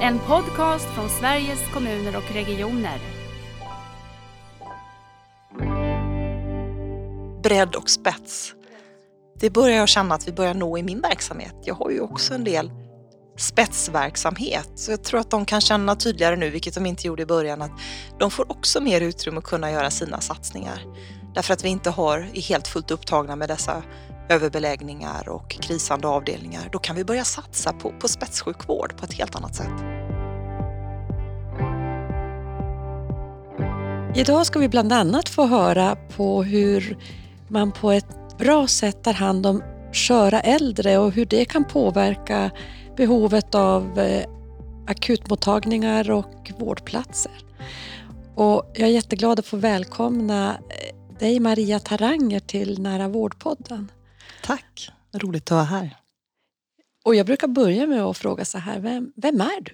En podcast från Sveriges kommuner och regioner. Bredd och spets. Det börjar jag känna att vi börjar nå i min verksamhet. Jag har ju också en del spetsverksamhet. Så jag tror att de kan känna tydligare nu, vilket de inte gjorde i början, att de får också mer utrymme att kunna göra sina satsningar. Därför att vi inte har, är helt fullt upptagna med dessa överbeläggningar och krisande avdelningar. Då kan vi börja satsa på, på spetssjukvård på ett helt annat sätt. Idag ska vi bland annat få höra på hur man på ett bra sätt tar hand om sköra äldre och hur det kan påverka behovet av eh, akutmottagningar och vårdplatser. Och jag är jätteglad att få välkomna eh, dig Maria Taranger till Nära vårdpodden. Tack, roligt att vara här. Och jag brukar börja med att fråga så här, vem, vem är du?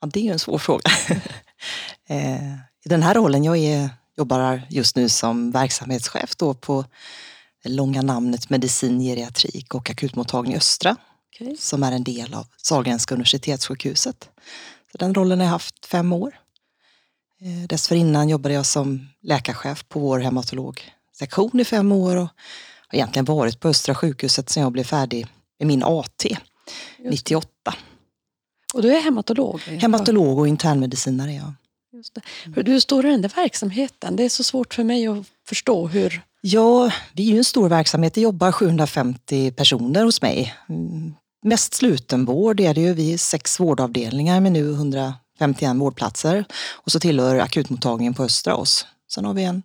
Ja, det är ju en svår fråga. Eh, I den här rollen, jag är, jobbar just nu som verksamhetschef då på det långa namnet medicin, geriatrik och akutmottagning Östra okay. som är en del av Sahlgrenska universitetssjukhuset. Så den rollen har jag haft fem år. Eh, dessförinnan jobbade jag som läkarchef på vår hematologsektion i fem år och har egentligen varit på Östra sjukhuset sedan jag blev färdig med min AT 98. Och du är hematolog? Hematolog och internmedicinare, ja. Just det. Hur stor är den där verksamheten? Det är så svårt för mig att förstå hur... Ja, vi är ju en stor verksamhet. Det jobbar 750 personer hos mig. Mm, mest slutenvård är det ju. Vi är sex vårdavdelningar med nu 151 vårdplatser. Och så tillhör akutmottagningen på Östra oss. Sen har vi en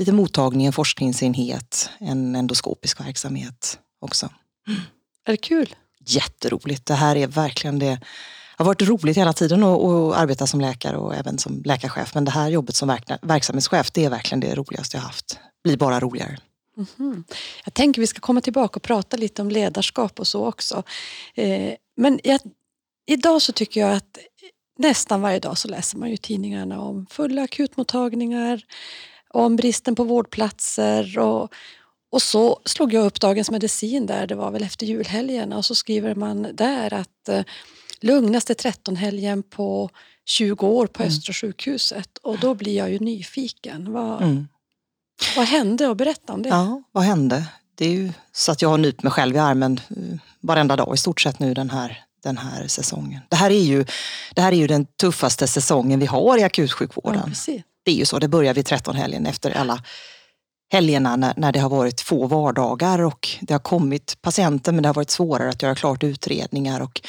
liten mottagning, en forskningsenhet, en endoskopisk verksamhet också. Är det kul? Jätteroligt. Det här är verkligen det det har varit roligt hela tiden att, att, arbeta som läkare och även som läkarchef. Men det här jobbet som verk, verksamhetschef, det är verkligen det roligaste jag haft. Blir bara roligare. Mm -hmm. Jag tänker vi ska komma tillbaka och prata lite om ledarskap och så också. Eh, men jag, idag så tycker jag att nästan varje dag så läser man ju tidningarna om fulla akutmottagningar, om bristen på vårdplatser och, och så slog jag upp Dagens Medicin där, det var väl efter julhelgen och så skriver man där att eh, lugnaste 13-helgen på 20 år på mm. Östra sjukhuset och då blir jag ju nyfiken. Vad, mm. vad hände och berätta om det. Ja, vad hände? Det är ju så att jag har nypt mig själv i armen eh, varenda dag i stort sett nu den här, den här säsongen. Det här, är ju, det här är ju den tuffaste säsongen vi har i akutsjukvården. Ja, det är ju så, det börjar vid 13-helgen efter alla helgerna när, när det har varit få vardagar och det har kommit patienter men det har varit svårare att göra klart utredningar och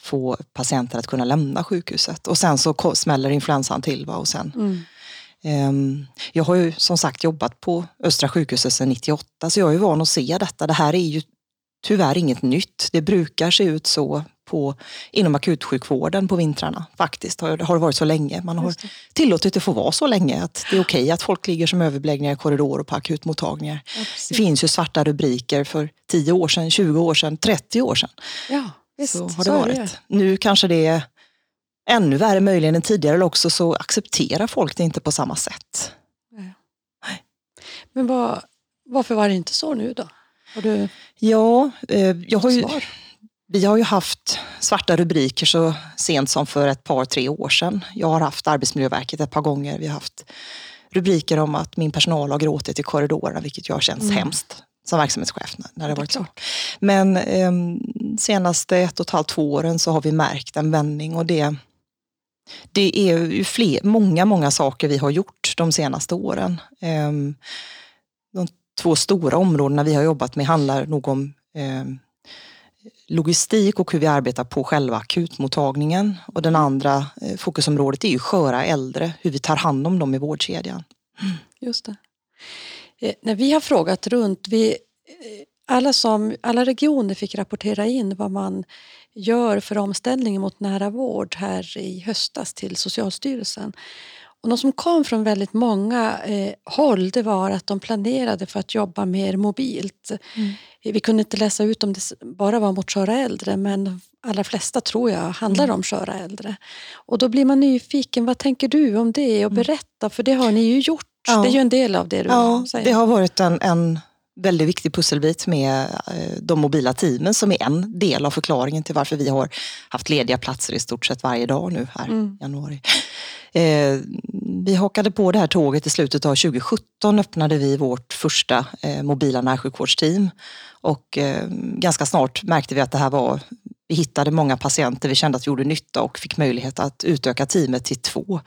få patienter att kunna lämna sjukhuset. Och sen så smäller influensan till. Va? Och sen, mm. um, jag har ju som sagt jobbat på Östra sjukhuset sedan 98 så jag är ju van att se detta. Det här är ju tyvärr inget nytt. Det brukar se ut så på, inom akutsjukvården på vintrarna. Faktiskt har, har det varit så länge. Man har tillåtit det få vara så länge att det är okej okay att folk ligger som överbeläggningar i korridorer och på akutmottagningar. Ja, det finns ju svarta rubriker för 10 år sedan, 20 år sedan, 30 år sedan. Ja. Visst, så har det varit. Det. Nu kanske det är ännu värre möjligen än tidigare eller också så accepterar folk det inte på samma sätt. Nej. Men vad, varför var det inte så nu då? Har du ja, eh, jag har ju, vi har ju haft svarta rubriker så sent som för ett par, tre år sedan. Jag har haft Arbetsmiljöverket ett par gånger. Vi har haft rubriker om att min personal har gråtit i korridorerna, vilket har känts mm. hemskt som verksamhetschef när det, varit så. Men eh, senaste ett och ett halvt, två åren så har vi märkt en vändning och det, det är ju fler, många, många saker vi har gjort de senaste åren. Eh, de två stora områdena vi har jobbat med handlar nog om eh, logistik och hur vi arbetar på själva akutmottagningen. Och den andra eh, fokusområdet är ju sköra äldre, hur vi tar hand om dem i vårdkedjan. Just det. Eh, när vi har frågat runt, vi, eh, alla, som, alla regioner fick rapportera in vad man gör för omställning mot nära vård här i höstas till Socialstyrelsen. Och något som kom från väldigt många eh, håll det var att de planerade för att jobba mer mobilt. Mm. Vi kunde inte läsa ut om det bara var mot sköra äldre men de allra flesta tror jag handlar mm. om sköra äldre. Och då blir man nyfiken, vad tänker du om det? Och mm. berätta, för det har ni ju gjort Ja. Det är ju en del av det du ja, säger. Det har varit en, en väldigt viktig pusselbit med eh, de mobila teamen som är en del av förklaringen till varför vi har haft lediga platser i stort sett varje dag nu här i mm. januari. Eh, vi hakade på det här tåget i slutet av 2017 öppnade vi vårt första eh, mobila närsjukvårdsteam och eh, ganska snart märkte vi att det här var vi hittade många patienter vi kände att vi gjorde nytta och fick möjlighet att utöka teamet till två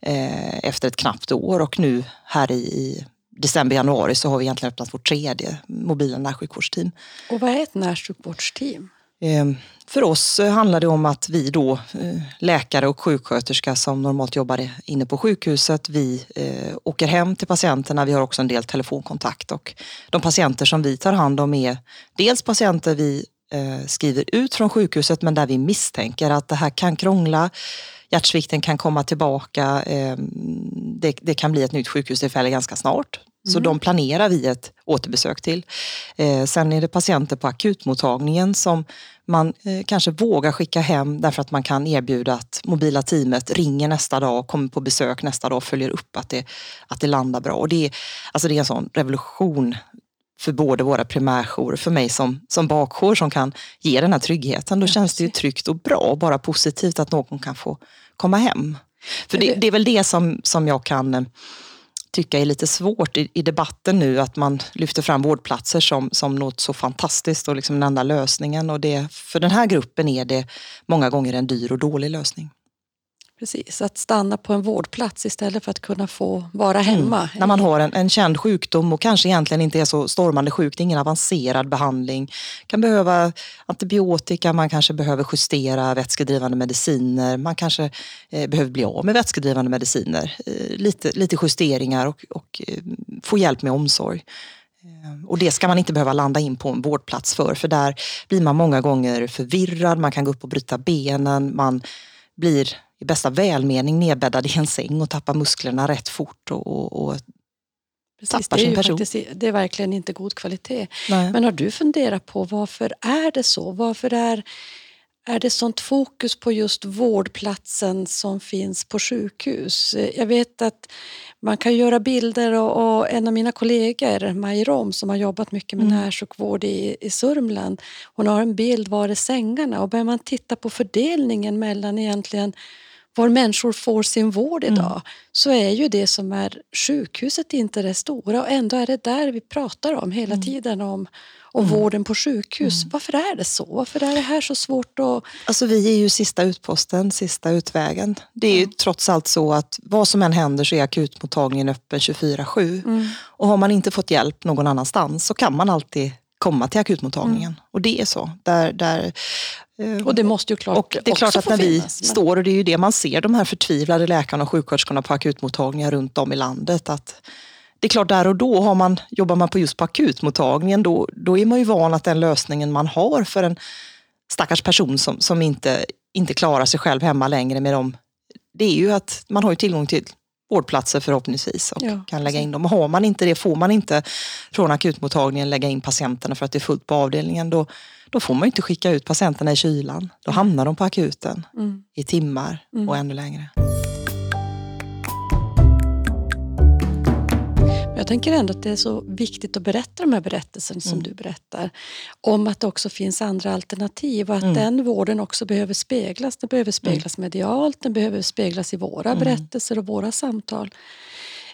eh, efter ett knappt år och nu här i, i december, januari så har vi egentligen öppnat vårt tredje mobila närsjukvårdsteam. Och vad är ett närsjukvårdsteam? Eh, för oss eh, handlar det om att vi då, eh, läkare och sjuksköterska som normalt jobbar inne på sjukhuset, vi åker hem till patienterna. Vi har också en del telefonkontakt och de patienter som vi tar hand om är dels patienter vi skriver ut från sjukhuset men där vi misstänker att det här kan krångla hjärtsvikten kan komma tillbaka. Det, det, kan bli ett nytt sjukhustillfälle ganska snart. Så mm. de planerar vi ett återbesök till. Eh, sen är det patienter på akutmottagningen som man eh, kanske vågar skicka hem därför att man kan erbjuda att mobila teamet ringer nästa dag, kommer på besök nästa dag och följer upp att det, att det landar bra. Och det, är, alltså det är en sån revolution för både våra primärjourer, för mig som, som bakjour som kan ge den här tryggheten. Då känns det ju tryggt och bra och bara positivt att någon kan få komma hem. För det, det är väl det som, som jag kan eh, tycka är lite svårt i, i, debatten nu, att man lyfter fram vårdplatser som, som något så fantastiskt och liksom den enda lösningen. Och det, för den här gruppen är det många gånger en dyr och dålig lösning. Precis, att stanna på en vårdplats istället för att kunna få vara mm. hemma. Mm. När man har en, en känd sjukdom och kanske egentligen inte är så stormande sjuk, det är ingen avancerad behandling. kan behöva antibiotika, man kanske behöver justera vätskedrivande mediciner, man kanske eh, behöver bli av med vätskedrivande mediciner. Eh, lite, lite justeringar och, och eh, få hjälp med omsorg. Eh, och det ska man inte behöva landa in på en vårdplats för, för där blir man många gånger förvirrad, man kan gå upp och bryta benen, man blir i bästa välmening nedbäddad i en säng och tappar musklerna rätt fort och, och, och Precis, tappar sin person. Faktiskt, det är verkligen inte god kvalitet. Nej. Men har du funderat på varför är det så? Varför är, är det sånt fokus på just vårdplatsen som finns på sjukhus? Jag vet att man kan göra bilder och, och en av mina kollegor, Maj Rom, som har jobbat mycket med mm. närsjukvård i, i Sörmland, hon har en bild var är sängarna och börjar man titta på fördelningen mellan egentligen var människor får sin vård mm. idag mm. så är ju det som är sjukhuset inte det stora och ändå är det där vi pratar om hela mm. tiden om, om mm. vården på sjukhus. Mm. Varför är det så? Varför är det här så svårt att... Alltså vi är ju sista utposten, sista utvägen. Det är ju trots allt så att vad som än händer så är akutmottagningen öppen 24-7 mm. och har man inte fått hjälp någon annanstans så kan man alltid komma till akutmottagningen. Mm. Och det är så. Där, där, och det måste ju klart och Det är klart att när vi finnas, står, och det är ju det man ser, de här förtvivlade läkarna och sjuksköterskorna på akutmottagningar runt om i landet. Att det är klart, där och då har man, jobbar man på just på akutmottagningen, då, då är man ju van att den lösningen man har för en stackars person som, som inte, inte klarar sig själv hemma längre med dem, det är ju att man har tillgång till vårdplatser förhoppningsvis och ja, kan lägga in dem. Och har man inte det, får man inte från akutmottagningen lägga in patienterna för att det är fullt på avdelningen, då, då får man inte skicka ut patienterna i kylan. Då hamnar de på akuten mm. i timmar mm. och ännu längre. Jag tänker ändå att det är så viktigt att berätta de här berättelserna som mm. du berättar. Om att det också finns andra alternativ och att mm. den vården också behöver speglas. Den behöver speglas mm. medialt, den behöver speglas i våra mm. berättelser och våra samtal.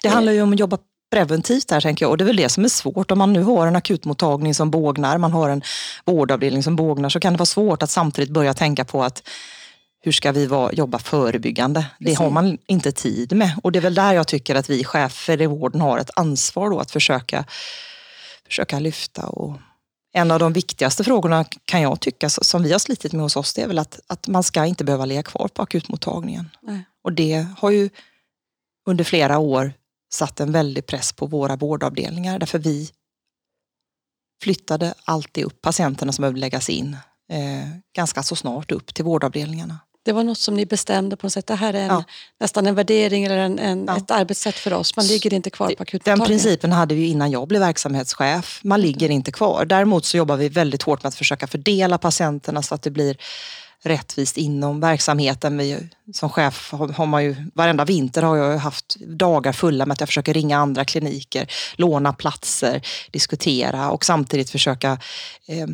Det handlar ju om att jobba preventivt här tänker jag och det är väl det som är svårt. Om man nu har en akutmottagning som bågnar, man har en vårdavdelning som bågnar så kan det vara svårt att samtidigt börja tänka på att hur ska vi vara, jobba förebyggande? Precis. Det har man inte tid med. Och det är väl där jag tycker att vi chefer i vården har ett ansvar då att försöka, försöka lyfta. Och en av de viktigaste frågorna kan jag tycka som vi har slitit med hos oss det är väl att, att man ska inte behöva ligga kvar på akutmottagningen. Nej. Och det har ju under flera år satt en väldig press på våra vårdavdelningar därför vi flyttade alltid upp patienterna som behövde läggas in eh, ganska så snart upp till vårdavdelningarna. Det var något som ni bestämde på något sätt. Det här är en, ja. nästan en värdering eller en, en ja. ett arbetssätt för oss. Man ligger inte kvar på akutmottagningen. Den principen hade vi innan jag blev verksamhetschef. Man ligger inte kvar. Däremot så jobbar vi väldigt hårt med att försöka fördela patienterna så att det blir rättvist inom verksamheten. Vi, som chef har, har man ju, varenda vinter har jag haft dagar fulla med att jag försöker ringa andra kliniker, låna platser, diskutera och samtidigt försöka eh,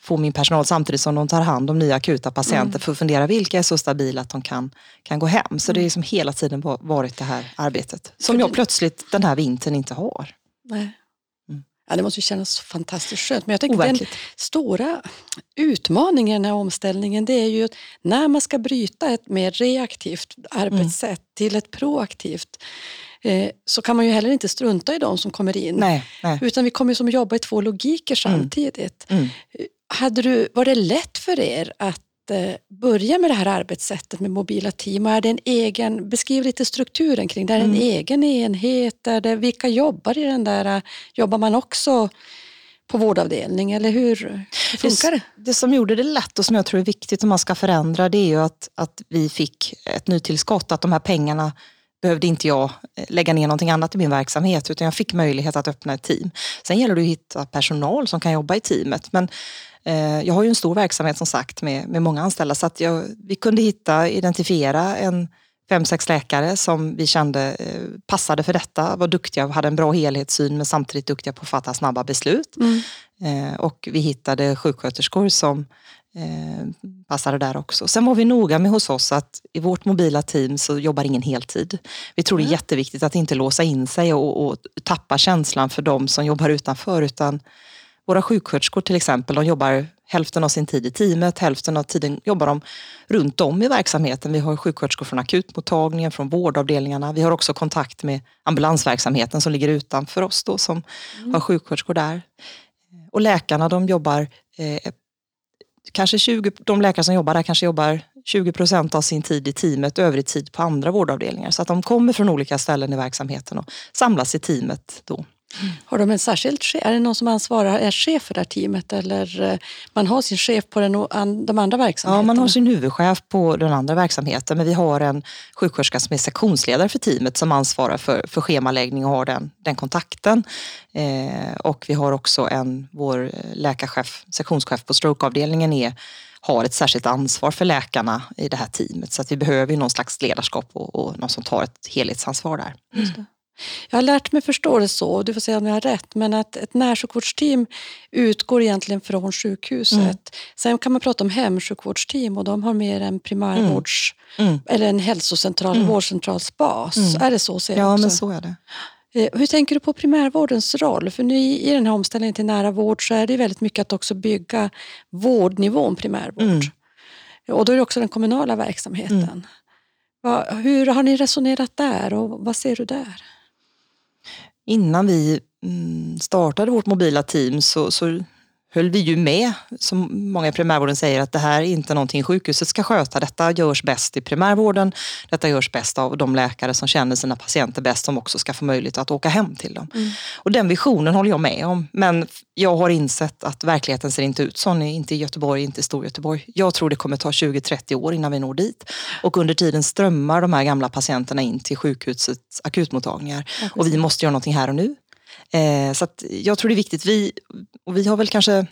få min personal samtidigt som de tar hand om nya akuta patienter mm. för att fundera vilka är så stabila att de kan, kan gå hem. Så det är som hela tiden varit det här arbetet som jag plötsligt den här vintern inte har. Nej. Ja, det måste ju kännas fantastiskt skönt. Men jag tänker den stora utmaningen i omställningen det är ju att när man ska bryta ett mer reaktivt arbetssätt mm. till ett proaktivt eh, så kan man ju heller inte strunta i de som kommer in. Nej, nej. Utan vi kommer som jobba i två logiker mm. samtidigt. Mm. Mm. Hade du, var det lätt för er att Eh, börja med det här arbetssättet med mobila team? Och är det en egen, beskriv lite strukturen kring det. Är det en mm. egen enhet? Är det, vilka jobbar i den där? Jobbar man också på vårdavdelning eller hur, funkar det, det? Det som gjorde det lätt och som jag tror är viktigt om man ska förändra det är ju att, att vi fick ett nytillskott. Att de här pengarna behövde inte jag eh, lägga ner någonting annat i min verksamhet utan jag fick möjlighet att öppna ett team. Sen gäller det att hitta personal som kan jobba i teamet. Men Eh, jag har ju en stor verksamhet som sagt med, med många anställda så att jag, vi kunde hitta, identifiera en fem, sex läkare som vi kände eh, passade för detta, var duktiga och hade en bra helhetssyn men samtidigt duktiga på att fatta snabba beslut. Mm. Eh, och vi hittade sjuksköterskor som passade där också. Sen var vi noga med hos oss att i vårt mobila team så jobbar ingen heltid. Vi tror det är mm. jätteviktigt att inte låsa in sig och, och tappa känslan för de som jobbar utanför utan våra sjuksköterskor till exempel, de jobbar hälften av sin tid i teamet, hälften av tiden jobbar de runt om i verksamheten. Vi har sjuksköterskor från akutmottagningen, från vårdavdelningarna. Vi har också kontakt med ambulansverksamheten som ligger utanför oss då, som mm. har sjuksköterskor där. Och läkarna de jobbar, eh, kanske 20, de läkare som jobbar där kanske jobbar 20 procent av sin tid i teamet, övrig tid på andra vårdavdelningar. Så att de kommer från olika ställen i verksamheten och samlas i teamet då. Har de en särskild chef? Är det någon som ansvarar, är chef för det här teamet eller eh, man har sin chef på den, de andra verksamheterna? Ja, man har sin huvudchef på den andra verksamheten men vi har en sjuksköterska som är sektionsledare för teamet som ansvarar för, för schemaläggning och har den, den kontakten. Eh, och vi har också en, vår läkarchef, sektionschef på strokeavdelningen är har ett särskilt ansvar för läkarna i det här teamet. Så att vi behöver någon slags ledarskap och, och någon som tar ett helhetsansvar där. Jag har lärt mig förstå det så, du får säga om jag har rätt, men att ett närsjukvårdsteam utgår egentligen från sjukhuset. Mm. Sen kan man prata om hemsjukvårdsteam och de har mer en primärvårds mm. mm. eller en hälsocentral, mm. vårdcentralsbas. Mm. Är det så? Ser ja, också? men så är det. Eh, hur tänker du på primärvårdens roll? För nu i den här omställningen till nära vård så är det väldigt mycket att också bygga vårdnivån primärvård. Mm. Och då är det också den kommunala verksamheten. Hur har ni resonerat där och vad ser du där? Innan vi mm, startade vårt mobila team så, så höll vi ju med, som många i primärvården säger, att det här är inte någonting sjukhuset ska sköta. Detta görs bäst i primärvården. Detta görs bäst av de läkare som känner sina patienter bäst som också ska få möjlighet att åka hem till dem. Mm. Och den visionen håller jag med om. Men jag har insett att verkligheten ser inte ut så. Inte i Göteborg, inte i Storgöteborg. Jag tror det kommer ta 20-30 år innan vi når dit. Och under tiden strömmar de här gamla patienterna in till sjukhusets akutmottagningar. Och vi måste göra någonting här och nu. Eh, så jag tror det är viktigt. Vi, och vi har väl kanske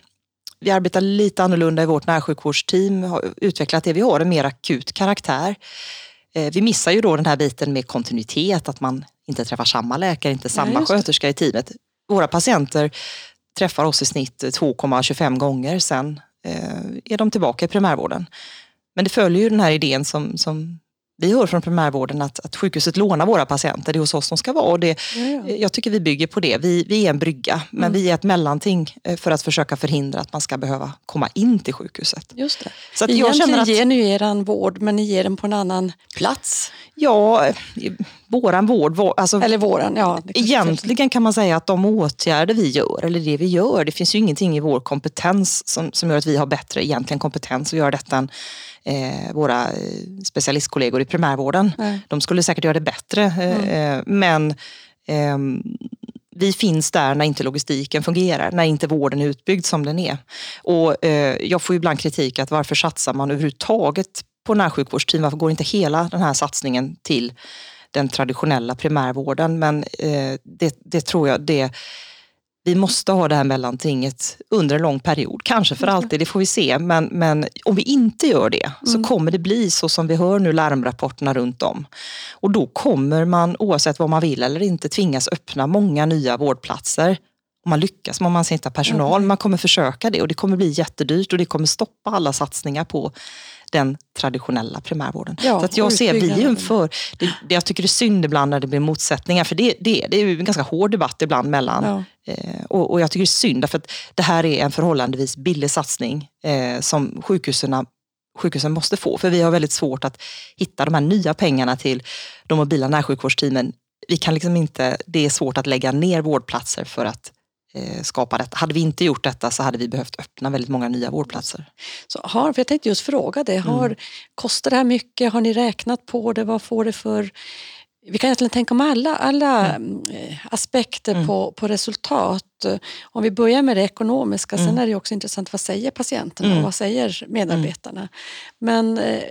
vi arbetar lite annorlunda i vårt närsjukvårdsteam, har utvecklat det. Vi har en mer akut karaktär. Eh, vi missar ju då den här biten med kontinuitet, att man inte träffar samma läkare, inte samma ja, sköterska i teamet. Våra patienter träffar oss i snitt 2,25 gånger, sen eh, är de tillbaka i primärvården. Men det följer ju den här idén som, som vi hör från primärvården att, att sjukhuset lånar våra patienter, det är hos oss de ska vara. Och det, ja, ja. Jag tycker vi bygger på det. Vi, vi är en brygga, men mm. vi är ett mellanting eh, för att försöka förhindra att man ska behöva komma in till sjukhuset. Just det. Så att Egentligen jag känner att, ger ni er vård, men ni ger den på en annan plats. Ja, våran vård, alltså, eller våran, ja. Egentligen kan man säga att de åtgärder vi gör, eller det vi gör, det finns ju ingenting i vår kompetens som, som gör att vi har bättre egentligen kompetens att göra detta än eh, våra eh, specialistkollegor i primärvården. Nej. De skulle säkert göra det bättre, mm. men eh, vi finns där när inte logistiken fungerar, när inte vården är utbyggd som den är. Och eh, jag får ibland kritik att varför satsar man överhuvudtaget på närsjukvårdsteam? Varför går inte hela den här satsningen till den traditionella primärvården? Men eh, det, det tror jag, det vi måste ha det här mellantinget under en lång period. Kanske för alltid, det får vi se. Men, men om vi inte gör det så mm. kommer det bli så som vi hör nu larmrapporterna runt om. Och då kommer man, oavsett vad man vill eller inte, tvingas öppna många nya vårdplatser. Om man lyckas, om man inte har personal. Mm. Man kommer försöka det och det kommer bli jättedyrt och det kommer stoppa alla satsningar på den traditionella primärvården. Ja, så att jag ser, vi är för, det, det, jag tycker det är synd ibland när det blir motsättningar, för det, det, det är ju en ganska hård debatt ibland mellan ja. eh, och, och, jag tycker det är synd, för att det här är en förhållandevis billig satsning eh, som sjukhusen sjukhusen måste få. För vi har väldigt svårt att hitta de här nya pengarna till de mobila närsjukvårdsteamen. Vi kan liksom inte, det är svårt att lägga ner vårdplatser för att skapa detta. Hade vi inte gjort detta så hade vi behövt öppna väldigt många nya vårdplatser. Så har, för jag tänkte just fråga det, har, mm. kostar det här mycket? Har ni räknat på det? Vad får det för... Vi kan egentligen tänka om alla, alla mm. Eh, aspekter mm. på, på resultat. Om vi börjar med det ekonomiska, sen mm. är det också intressant vad säger patienterna och mm. vad säger medarbetarna. Men eh,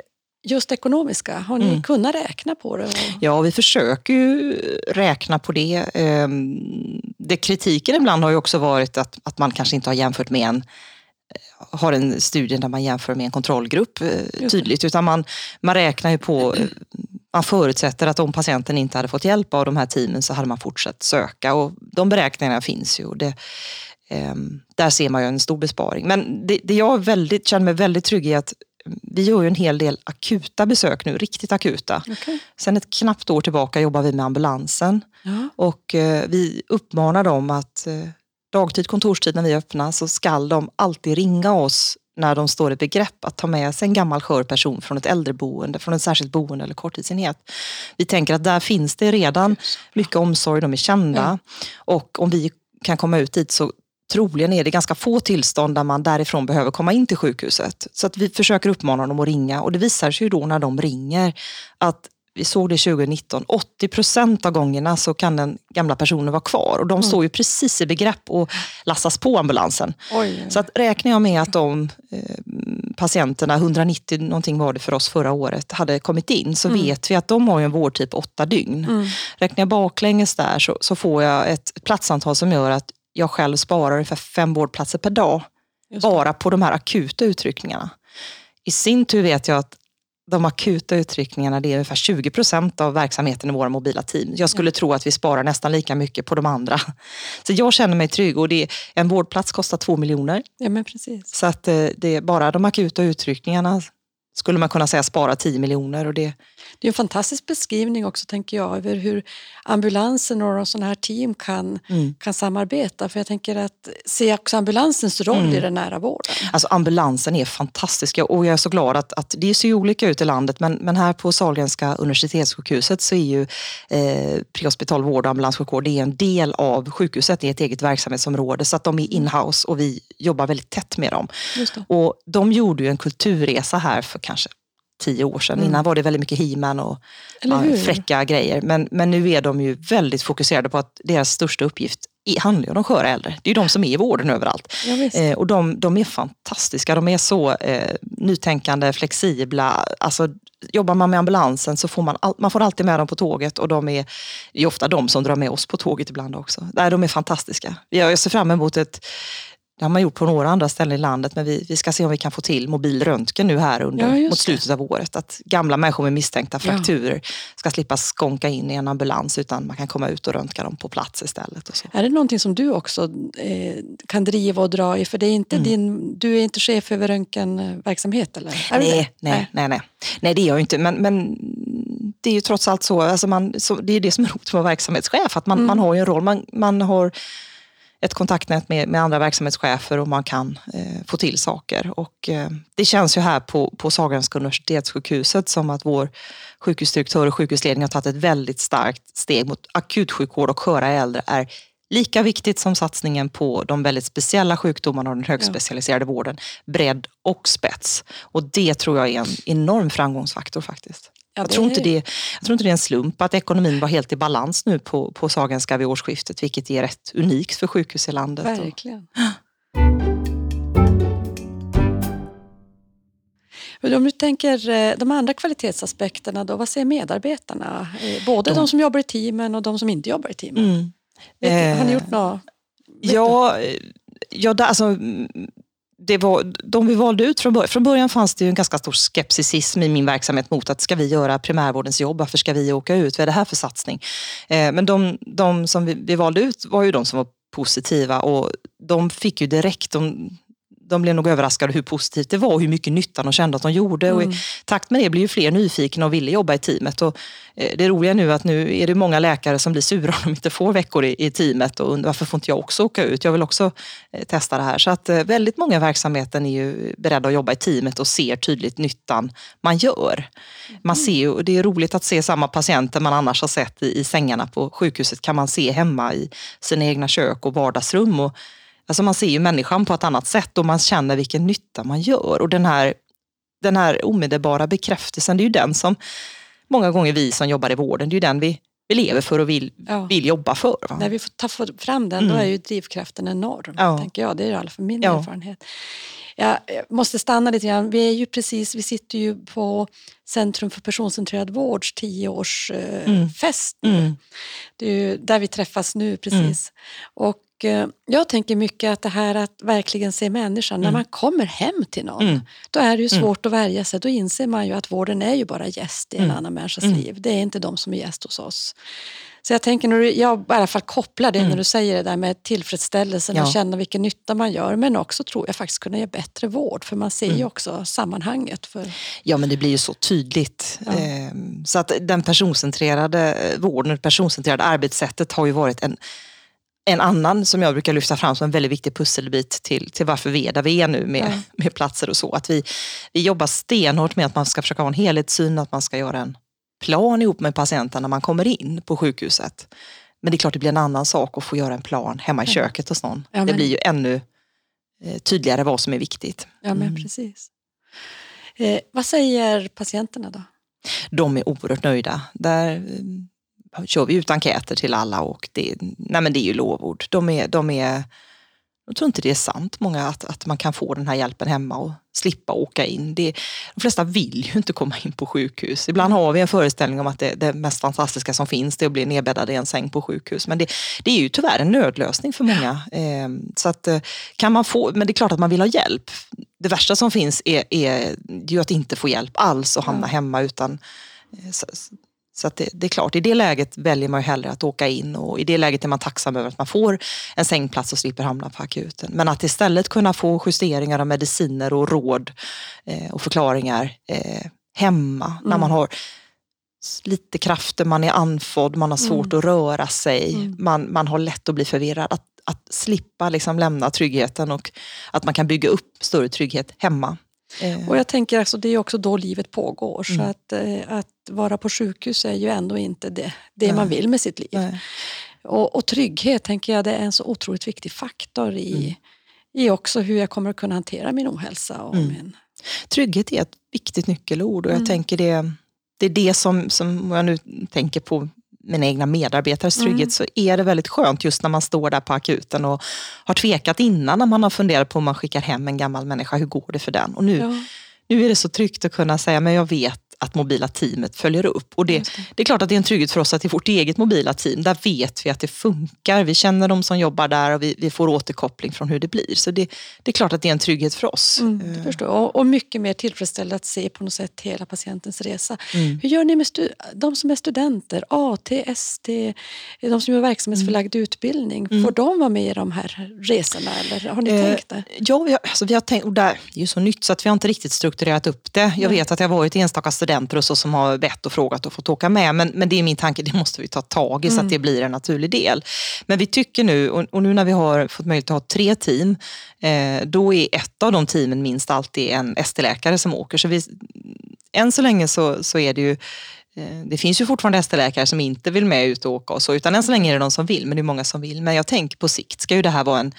just ekonomiska, har ni mm. kunnat räkna på det? Ja, vi försöker ju räkna på det. Ehm, det. Kritiken ibland har ju också varit att, att man kanske inte har jämfört med en har en studie där man jämför med en kontrollgrupp eh, tydligt, utan man, man räknar ju på man förutsätter att om patienten inte hade fått hjälp av de här teamen så hade man fortsatt söka och de beräkningarna finns ju. Det, eh, där ser man ju en stor besparing. Men det, det jag väldigt, känner mig väldigt trygg i att vi gör ju en hel del akuta besök nu, riktigt akuta. Okay. Sen ett knappt år tillbaka jobbar vi med ambulansen ja. och eh, vi uppmanar dem att eh, dagtid, kontorstid när vi öppnar så skall de alltid ringa oss när de står i begrepp att ta med sig en gammal skör person från ett äldreboende, från ett särskilt boende eller korttidsenhet. Vi tänker att där finns det redan mycket omsorg, de är kända ja. och om vi kan komma ut dit så troligen är det ganska få tillstånd där man därifrån behöver komma in till sjukhuset. Så att vi försöker uppmana dem att ringa och det visar sig ju då när de ringer att vi såg det 2019, 80 procent av gångerna så kan den gamla personen vara kvar och de mm. står ju precis i begrepp att lassas på ambulansen. Oj. Så att räknar jag med att de eh, patienterna, 190 någonting var det för oss förra året, hade kommit in så mm. vet vi att de har en vårdtid på åtta dygn. Mm. Räknar jag baklänges där så, så får jag ett platsantal som gör att jag själv sparar ungefär fem vårdplatser per dag. Bara på de här akuta utryckningarna. I sin tur vet jag att de akuta utryckningarna det är ungefär 20 procent av verksamheten i våra mobila team. Jag skulle tro att vi sparar nästan lika mycket på de andra. Så jag känner mig trygg och det, en vårdplats kostar två miljoner. Ja, men precis. Så att eh, det är bara de akuta utryckningarna skulle man kunna säga spara 10 miljoner. Och det... det är en fantastisk beskrivning också tänker jag över hur ambulansen och sådana här team kan, mm. kan samarbeta. För jag tänker att se också ambulansens roll mm. i den nära vården. Alltså ambulansen är fantastisk och jag är så glad att, att det ser olika ut i landet men, men här på Sahlgrenska universitetssjukhuset så är ju eh, prehospital vård och ambulanssjukvård det är en del av sjukhuset i ett eget verksamhetsområde så att de är inhouse och vi jobbar väldigt tätt med dem. Och de gjorde ju en kulturresa här för kanske tio år sedan. Mm. Innan var det väldigt mycket he och ja, fräcka grejer. Men, men nu är de ju väldigt fokuserade på att deras största uppgift handlar om de sköra äldre. Det är de som är i vården överallt. Ja, eh, och de, de, är fantastiska. De är så eh, nytänkande, flexibla. Alltså, jobbar man med ambulansen så får man, all, man får alltid med dem på tåget och de är, är ofta de som drar med oss på tåget ibland också. Nej, de är fantastiska. Jag ser fram emot ett det har man gjort på några andra ställen i landet men vi, vi ska se om vi kan få till mobil röntgen nu här under, ja, mot slutet av året. Att gamla människor med misstänkta frakturer ja. ska slippa skånka in i en ambulans utan man kan komma ut och röntga dem på plats istället. Är det någonting som du också eh, kan driva och dra i? För det är inte mm. din, du är inte chef över röntgenverksamhet eller? Nej, nej, nej, nej, nej. Nej det är jag inte men, men det är ju trots allt så, alltså man, så det är det som är roligt med att vara verksamhetschef, att man, mm. man har ju en roll. Man, man har ett kontaktnät med, med andra verksamhetschefer och man kan eh, få till saker. Och, eh, det känns ju här på, på Sahlgrenska universitetssjukhuset som att vår sjukhusdirektör och sjukhusledning har tagit ett väldigt starkt steg mot akutsjukvård och sköra äldre är lika viktigt som satsningen på de väldigt speciella sjukdomarna och den högspecialiserade ja. vården. Bredd och spets. Och det tror jag är en enorm framgångsfaktor faktiskt. Ja, jag, tror inte det, jag tror inte det är en slump att ekonomin var helt i balans nu på, på Sahlgrenska vid årsskiftet, vilket är rätt unikt för sjukhus i landet. Verkligen. Men om du tänker eh, de andra kvalitetsaspekterna, då, vad säger medarbetarna? Eh, både de, de som jobbar i teamen och de som inte jobbar i teamen. Mm. Har ni gjort något Ja, ja alltså, det var, de vi valde ut från början, från början fanns det ju en ganska stor skepticism i min verksamhet mot att ska vi göra primärvårdens jobb, varför ska vi åka ut, vad är det här för satsning? Eh, men de, de som vi, vi, valde ut var ju de som var positiva och de fick ju direkt, de, de blev nog överraskade hur positivt det var och hur mycket nytta de kände att de gjorde. Mm. Och I takt med det blev ju fler nyfikna och ville jobba i teamet. Och eh, det roliga nu är att nu är det många läkare som blir sura om de inte får veckor i, i teamet och undrar varför får inte jag också åka ut? Jag vill också eh, testa det här. Så att eh, väldigt många i verksamheten är ju beredda att jobba i teamet och ser tydligt nyttan man gör. Man ser ju, det är roligt att se samma patienter man annars har sett i, i sängarna på sjukhuset kan man se hemma i sina egna kök och vardagsrum. Och Alltså man ser ju människan på ett annat sätt och man känner vilken nytta man gör. Och den här, den här omedelbara bekräftelsen, det är ju den som många gånger vi som jobbar i vården, det är ju den vi, vi lever för och vill, ja. vill jobba för. Va? När vi får ta fram den, mm. då är ju drivkraften enorm. Ja. Tänker jag. Det är i alla fall min ja. erfarenhet. Jag måste stanna lite grann. Vi, är ju precis, vi sitter ju på Centrum för personcentrerad vårds tioårsfest. Eh, mm. Mm. Det är ju där vi träffas nu precis. Mm. Och Eh, jag tänker mycket att det här att verkligen se människan, mm. när man kommer hem till någon, mm. då är det ju mm. svårt mm. att värja sig. Då inser man ju att vården är ju bara gäst i en mm. annan människas mm. liv. Det är inte de som är gäst hos oss. Så jag tänker, när du, jag i alla fall kopplar det när du säger det där med tillfredsställelsen ja. och känna vilken nytta man gör. Men också tror jag faktiskt kunna ge bättre vård, för man ser ju också sammanhanget. För... Ja, men det blir ju så tydligt. Ja. Ehm, så att den personcentrerade vården, det personcentrerade arbetssättet har ju varit en en annan som jag brukar lyfta fram som en väldigt viktig pusselbit till, till varför vi är där vi är nu med, mm. med platser och så. Att vi, vi jobbar stenhårt med att man ska försöka ha en helhetssyn, att man ska göra en plan ihop med patienten när man kommer in på sjukhuset. Men det är klart det blir en annan sak att få göra en plan hemma i köket hos någon. Ja, men... Det blir ju ännu eh, tydligare vad som är viktigt. Ja men mm. precis. Eh, vad säger patienterna då? De är oerhört nöjda. Där, kör vi ut enkäter till alla och det, nej men det är ju lovord. De är, de är, jag tror inte det är sant, många, att, att man kan få den här hjälpen hemma och slippa åka in. Det, de flesta vill ju inte komma in på sjukhus. Ibland har vi en föreställning om att det, det mest fantastiska som finns det är att bli nedbäddad i en säng på sjukhus. Men det, det är ju tyvärr en nödlösning för många. Eh, så att, eh, kan man få, men det är klart att man vill ha hjälp. Det värsta som finns är, är ju att inte få hjälp alls och hamna hemma utan eh, så det, det, är klart, i det läget väljer man ju hellre att åka in och i det läget är man tacksam över att man får en sängplats och slipper hamna på akuten. Men att istället kunna få justeringar av mediciner och råd eh, och förklaringar eh, hemma mm. när man har lite krafter, man är andfådd, man har svårt mm. att röra sig, mm. man, man har lätt att bli förvirrad. Att, att slippa liksom lämna tryggheten och att man kan bygga upp större trygghet hemma. Eh. Och jag tänker alltså, det är också då livet pågår. Mm. Så att, eh, att vara på sjukhus är ju ändå inte det, det man vill med sitt liv. Och, och, trygghet tänker jag det är en så otroligt viktig faktor i, mm. i också hur jag kommer att kunna hantera min ohälsa. Och mm. min... Trygghet är ett viktigt nyckelord och jag mm. tänker det, det är det som, som jag nu tänker på mina egna medarbetares mm. trygghet mm. så är det väldigt skönt just när man står där på akuten och har tvekat innan när man har funderat på om man skickar hem en gammal människa, hur går det för den? Och nu, ja. nu är det så tryggt att kunna säga, men jag vet att mobila teamet följer upp. Och det, det. det, är klart att det är en trygghet för oss att i vårt eget mobila team, där vet vi att det funkar. Vi känner de som jobbar där och vi, vi får återkoppling från hur det blir. Så det, det, är klart att det är en trygghet för oss. Mm, jag förstår. Och, och, mycket mer tillfredsställande att se på något sätt hela patientens resa. Mm. Hur gör ni med de som är studenter, AT, ST, de som gör verksamhetsförlagd mm. utbildning? Får mm. de vara med i de här resorna eller har ni eh, tänkt det? Ja, vi har, alltså, vi har tänkt, och där, det är ju så nytt så att vi har inte riktigt strukturerat upp det. Jag vet att det har varit enstaka studenter och så som har bett och frågat och fått åka med. Men, men det är min tanke, det måste vi ta tag i mm. så att mm. det blir en naturlig del. Men vi tycker nu, och, och nu när vi har fått möjlighet att ha tre team, eh, då är ett av de teamen minst alltid en ST-läkare som åker. Så vi, än så länge så, så är det ju eh, det finns ju fortfarande ST-läkare som inte vill med ut och åka och så, utan än så länge är det de som vill, men det är många som vill. Men jag tänker på sikt ska ju det här vara en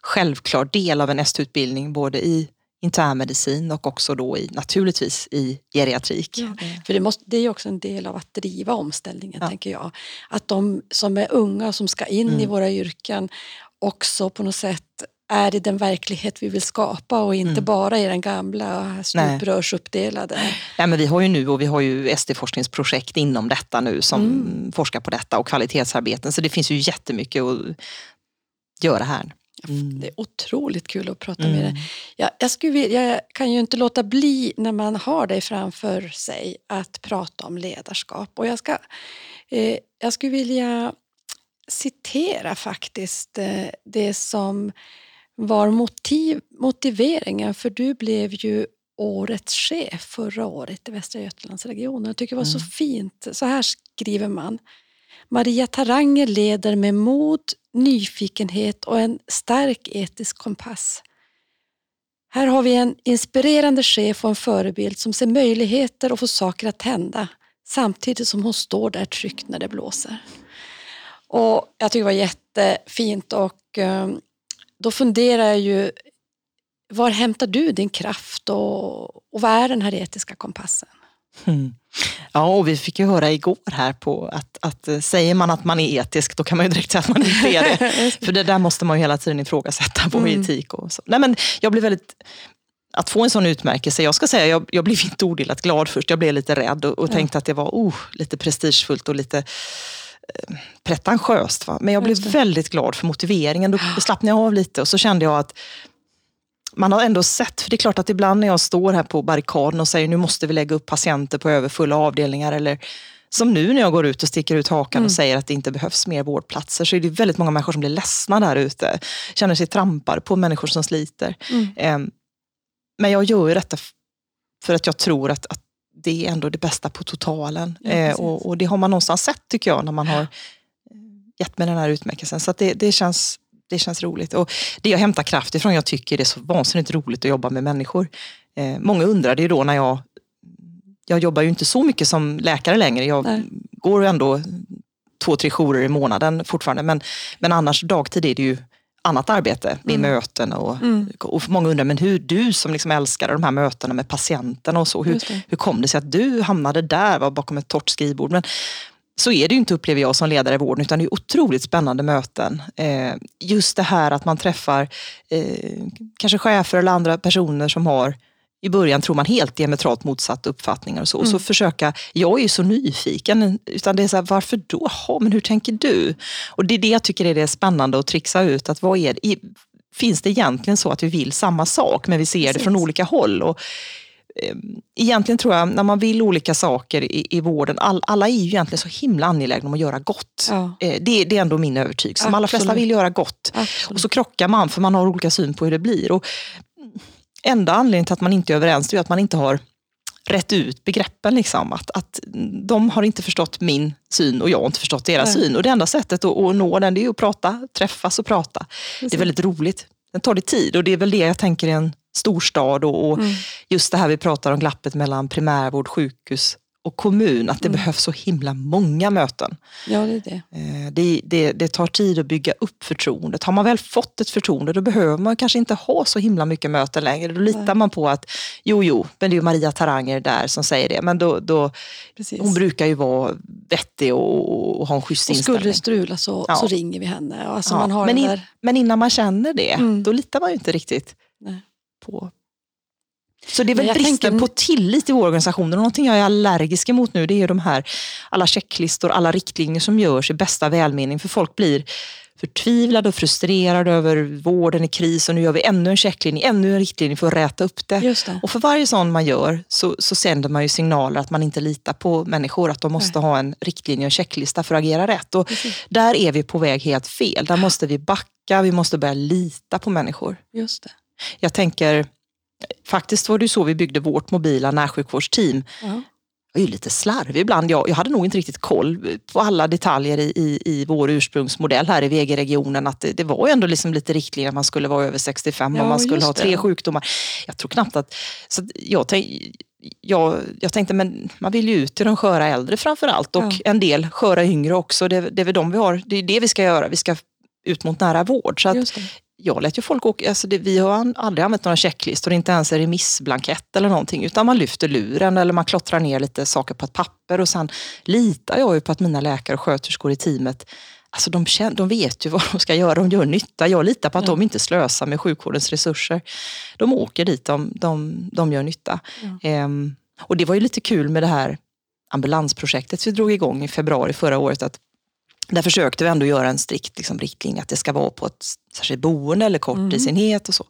självklar del av en ST-utbildning både i internmedicin och också då i, naturligtvis i geriatrik. Ja, för det, måste, det är också en del av att driva omställningen, ja. tänker jag. Att de som är unga och som ska in mm. i våra yrken också på något sätt är i den verklighet vi vill skapa och inte mm. bara i den gamla stuprörsuppdelade. Nej. men vi har ju nu och vi har ju SD-forskningsprojekt inom detta nu som mm. forskar på detta och kvalitetsarbeten så det finns ju jättemycket och göra här. Mm. Det är otroligt kul att prata mm. med dig. Jag, jag, skulle, jag kan ju inte låta bli när man har dig framför sig att prata om ledarskap. Och jag, ska, eh, jag skulle vilja citera faktiskt eh, det som var motiv, motiveringen för du blev ju årets chef förra året i Västra Götalandsregionen. Jag tycker det var mm. så fint. Så här skriver man. Maria Taranger leder med mod, nyfikenhet och en stark etisk kompass. Här har vi en inspirerande chef och en förebild som ser möjligheter och får saker att hända samtidigt som hon står där tryggt när det blåser. Och Jag tycker det var jättefint och eh, då funderar jag ju, var hämtar du din kraft och, och vad är den här etiska kompassen? Mm. Ja, och vi fick ju höra igår här på att, att eh, säger man att man är etisk, då kan man ju direkt säga att man inte är det. För det där måste man ju hela tiden ifrågasätta på mm. etik. Och så. Nej, men jag blev väldigt att få en sån utmärkelse, jag ska säga, jag, jag blev inte odelat glad först. Jag blev lite rädd och, och ja. tänkte att det var oh, lite prestigefullt och lite eh, pretentiöst. Va? Men jag blev väldigt glad för motiveringen. Då slappnade jag av lite och så kände jag att man har ändå sett, för det är klart att ibland när jag står här på barrikaden och säger nu måste vi lägga upp patienter på överfulla avdelningar eller som nu när jag går ut och sticker ut hakan mm. och säger att det inte behövs mer vårdplatser så är det väldigt många människor som blir ledsna där ute. Känner sig trampade på människor som sliter. Mm. Um, men jag gör ju detta för att jag tror att, att det är ändå det bästa på totalen. Ja, eh, och, och, det har man någonstans sett tycker jag när man har gett mig den här utmärkelsen. Så det, det, känns, det känns roligt. Och det jag hämtar kraft ifrån, jag tycker det är så vansinnigt roligt att jobba med människor. Eh, många undrade ju då när jag, jag jobbar ju inte så mycket som läkare längre. Jag Nej. går ändå två, tre jourer i månaden fortfarande. Men, men annars dagtid är det ju annat arbete med mm. möten och, mm. och många undrar, men hur du som liksom älskade de här mötena med patienterna och så, hur, hur kom det sig att du hamnade där, var bakom ett torrt skrivbord? Men så är det ju inte upplever jag som ledare i vården utan det är otroligt spännande möten. Eh, just det här att man träffar eh, kanske chefer eller andra personer som har i början tror man helt diametralt motsatta uppfattningar och så. Mm. så försöka, jag är ju så nyfiken, utan det är så här, varför då? Ha, men hur tänker du? Och det är det jag tycker är det spännande att trixa ut. Att vad är det, finns det egentligen så att vi vill samma sak men vi ser Precis. det från olika håll? Och, egentligen tror jag, när man vill olika saker i, i vården, all, alla är ju egentligen så himla angelägna om att göra gott. Ja. Eh, det, det, är ändå min övertygelse. De allra flesta vill göra gott. Absolut. Och så krockar man för man har olika syn på hur det blir. Och enda anledningen till att man inte är överens är att man inte har rätt ut begreppen. Liksom. Att, att de har inte förstått min syn och jag har inte förstått deras Nej. syn. Och det enda sättet att, att nå den är att prata, träffas och prata. Precis. Det är väldigt roligt. Den tar det tid och det är väl det jag tänker i en storstad och, och mm. just det här vi pratar om glappet mellan primärvård, sjukhus och kommun, att det mm. behövs så himla många möten. Ja, det, är det. Eh, det, det. Det tar tid att bygga upp förtroendet. Har man väl fått ett förtroende då behöver man kanske inte ha så himla mycket möten längre. Då litar Nej. man på att jo, jo, men det är Maria Taranger där som säger det. Men då, då, hon brukar ju vara vettig och, och ha en schysst och inställning. Skulle det strula så, ja. så ringer vi henne. Alltså ja. man har men, in, men innan man känner det, mm. då litar man ju inte riktigt Nej. På, så det är väl bristen tänker... på tillit i vår organisation. Och någonting jag är allergisk emot nu det är de här alla checklistor, alla riktlinjer som görs i bästa välmening. För folk blir förtvivlade och frustrerade över vården i kris och nu gör vi ännu en checklinje, ännu en riktlinje för att räta upp det. det. Och för varje sån man gör så, så sänder man ju signaler att man inte litar på människor, att de måste Nej. ha en riktlinje och en checklista för att agera rätt. Och där är vi på väg helt fel. Där måste vi backa, vi måste börja lita på människor. Just det. Jag tänker, Faktiskt var det så vi byggde vårt mobila närsjukvårdsteam. Ja. Jag är ju lite slarvig ibland. Jag, jag hade nog inte riktigt koll på alla detaljer i, i, i vår ursprungsmodell här i VG-regionen. Att det, det, var ju ändå liksom lite riktlinjer att man skulle vara över 65 ja, och man skulle ha tre det. sjukdomar. Jag tror knappt att... Så jag, tänk, jag, jag tänkte, men man vill ju ut till de sköra äldre framför allt och ja. en del sköra yngre också. Det, det är väl de vi har. Det är det vi ska göra. Vi ska ut mot nära vård. Så att jag lät ju folk åka, alltså det, vi har aldrig använt några checklistor, inte ens en remissblankett eller någonting, utan man lyfter luren eller man klottrar ner lite saker på ett papper och sen litar jag ju på att mina läkare och sköterskor i teamet Alltså de, känner, de vet ju vad de ska göra, de gör nytta. Jag litar på att ja. de inte slösar med sjukvårdens resurser. De åker dit, de, de, de gör nytta. Ja. Ehm, och det var ju lite kul med det här ambulansprojektet vi drog igång i februari förra året. Att där försökte vi ändå göra en strikt liksom, riktlinje att det ska vara på ett särskilt boende eller korttidsenhet och så.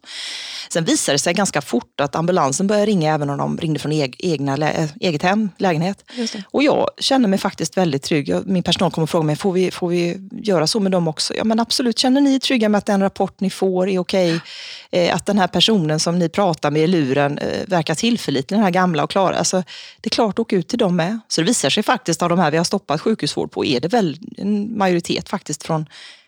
Sen visade det sig ganska fort att ambulansen började ringa även om de ringde från egna, äh, eget hem, lägenhet. Och jag känner mig faktiskt väldigt trygg. Min personal kommer och frågar mig, får vi, får vi göra så med dem också? Ja men absolut, känner ni er trygga med att den rapport ni får är okej? Okay? Eh, att den här personen som ni pratar med i luren eh, verkar tillförlitlig, den här gamla och klara. Alltså, det är klart, åk ut till dem med. Så det visar sig faktiskt av de här vi har stoppat sjukhusvård på, är det väl en majoritet faktiskt från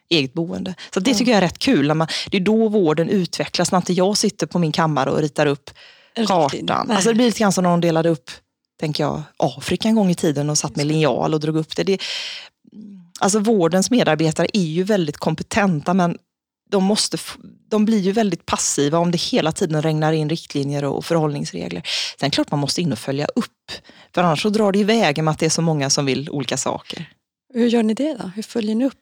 eget boende. Så det tycker jag är rätt kul. När man, det är då vården utvecklas, när inte jag sitter på min kammare och ritar upp kartan. Alltså det blir lite grann som när de delade upp tänker jag, Afrika en gång i tiden och satt med linjal och drog upp det. det alltså vårdens medarbetare är ju väldigt kompetenta men de, måste, de blir ju väldigt passiva om det hela tiden regnar in riktlinjer och förhållningsregler. Sen klart man måste in och följa upp, för annars så drar det iväg med att det är så många som vill olika saker. Hur gör ni det då? Hur följer ni upp?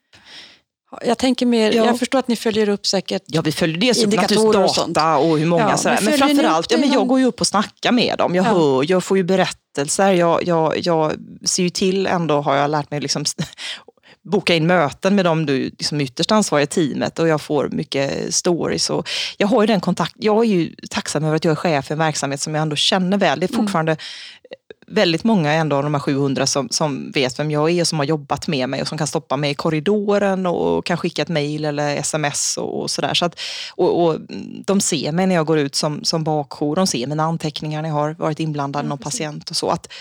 Jag tänker mer, ja. jag förstår att ni följer upp säkert Ja, vi följer dels upp data och, och hur många ja, sådär. Men, framförallt, ja, men jag går ju upp och snackar med dem. Jag ja. hör, jag får ju berättelser. Jag, jag, jag ser ju till ändå, har jag lärt mig, liksom, boka in möten med de liksom ytterst ansvariga teamet och jag får mycket stories. Och jag har ju den kontakt, jag är ju tacksam över att jag är chef för en verksamhet som jag ändå känner väl. Det är mm. fortfarande mm väldigt många ändå av de här 700 som, som vet vem jag är och som har jobbat med mig och som kan stoppa mig i korridoren och kan skicka ett mejl eller sms och, och sådär. Så och, och, de ser mig när jag går ut som, som bakjour, de ser mina anteckningar när jag har varit inblandad i någon patient och så. Att,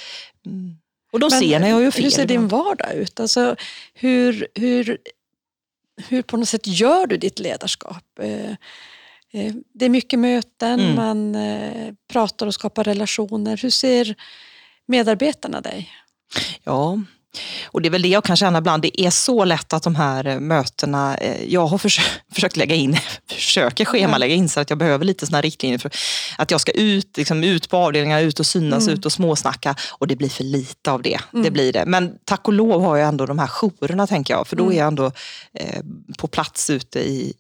mm. och de Men, ser när jag gör fel. Hur ser din vardag ut? Alltså, hur, hur, hur på något sätt gör du ditt ledarskap? Eh, eh, det är mycket möten, mm. man eh, pratar och skapar relationer. Hur ser medarbetarna dig? Ja, och det är väl det jag kan känna ibland. Det är så lätt att de här eh, mötena, eh, jag har försökt, försökt lägga in, försöker schemalägga in så att jag behöver lite sådana riktlinjer för att jag ska ut, liksom, ut på avdelningar, ut och synas, mm. ut och småsnacka och det blir för lite av det. Mm. det blir det. Men tack och lov har jag ändå de här jourerna tänker jag, för då mm. är jag ändå eh, på plats ute i,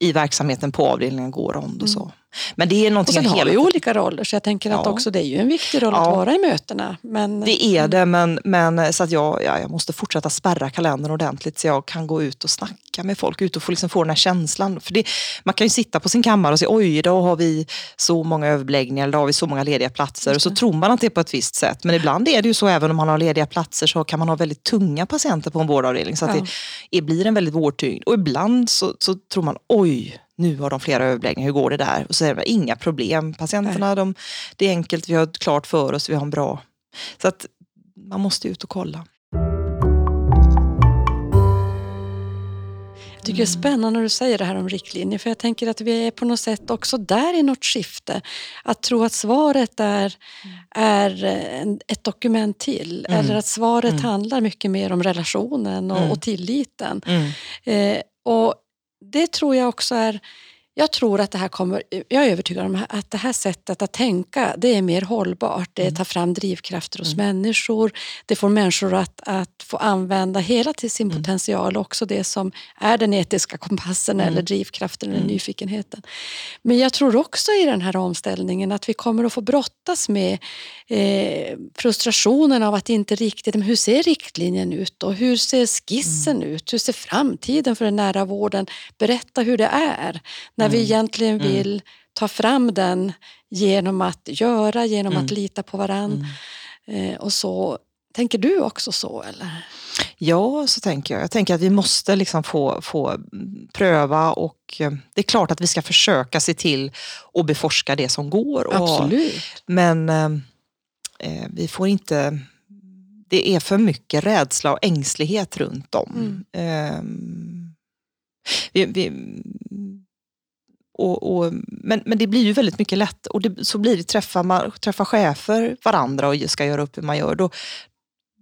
i verksamheten på avdelningen, går rond och så. Men det är någonting och sen har vi olika roller så jag tänker att också det är ju en viktig roll ja. att vara i mötena. Men, det är det men, men så att jag, ja, jag måste fortsätta spärra kalendern ordentligt så jag kan gå ut och snacka med folk, ut och få, liksom få den här känslan. För det, man kan ju sitta på sin kammare och säga oj idag har vi så många överbeläggningar, idag har vi så många lediga platser och så tror man att det är på ett visst sätt. Men ibland är det ju så även om man har lediga platser så kan man ha väldigt tunga patienter på en vårdavdelning så att ja. det, det blir en väldigt vårdtyngd. Och ibland så, så tror man oj nu har de flera överbeläggningar, hur går det där? Och så är det inga problem. Patienterna, de, det är enkelt, vi har klart för oss, vi har en bra... Så att man måste ut och kolla. Jag tycker det är spännande när du säger det här om riktlinjer för jag tänker att vi är på något sätt också där i något skifte. Att tro att svaret är, är ett dokument till mm. eller att svaret mm. handlar mycket mer om relationen och, mm. och tilliten. Mm. Eh, och det tror jag också är jag tror att det här kommer, jag är övertygad om att det här sättet att tänka det är mer hållbart. Det mm. tar fram drivkrafter hos mm. människor. Det får människor att, att få använda hela till sin mm. potential, också det som är den etiska kompassen mm. eller drivkraften eller mm. nyfikenheten. Men jag tror också i den här omställningen att vi kommer att få brottas med eh, frustrationen av att inte riktigt, men hur ser riktlinjen ut och hur ser skissen mm. ut? Hur ser framtiden för den nära vården? Berätta hur det är. När när vi mm. egentligen mm. vill ta fram den genom att göra, genom att mm. lita på varandra. Eh, och så. Tänker du också så? Eller? Ja, så tänker jag. Jag tänker att vi måste liksom få, få pröva och eh, det är klart att vi ska försöka se till att beforska det som går. Absolut. Och, men eh, eh, vi får inte... Det är för mycket rädsla och ängslighet runt om. Mm. Eh, vi, vi, och, och, men, men det blir ju väldigt mycket lätt och det, så blir det träffa, man, träffa chefer varandra och ska göra upp hur man gör. Då,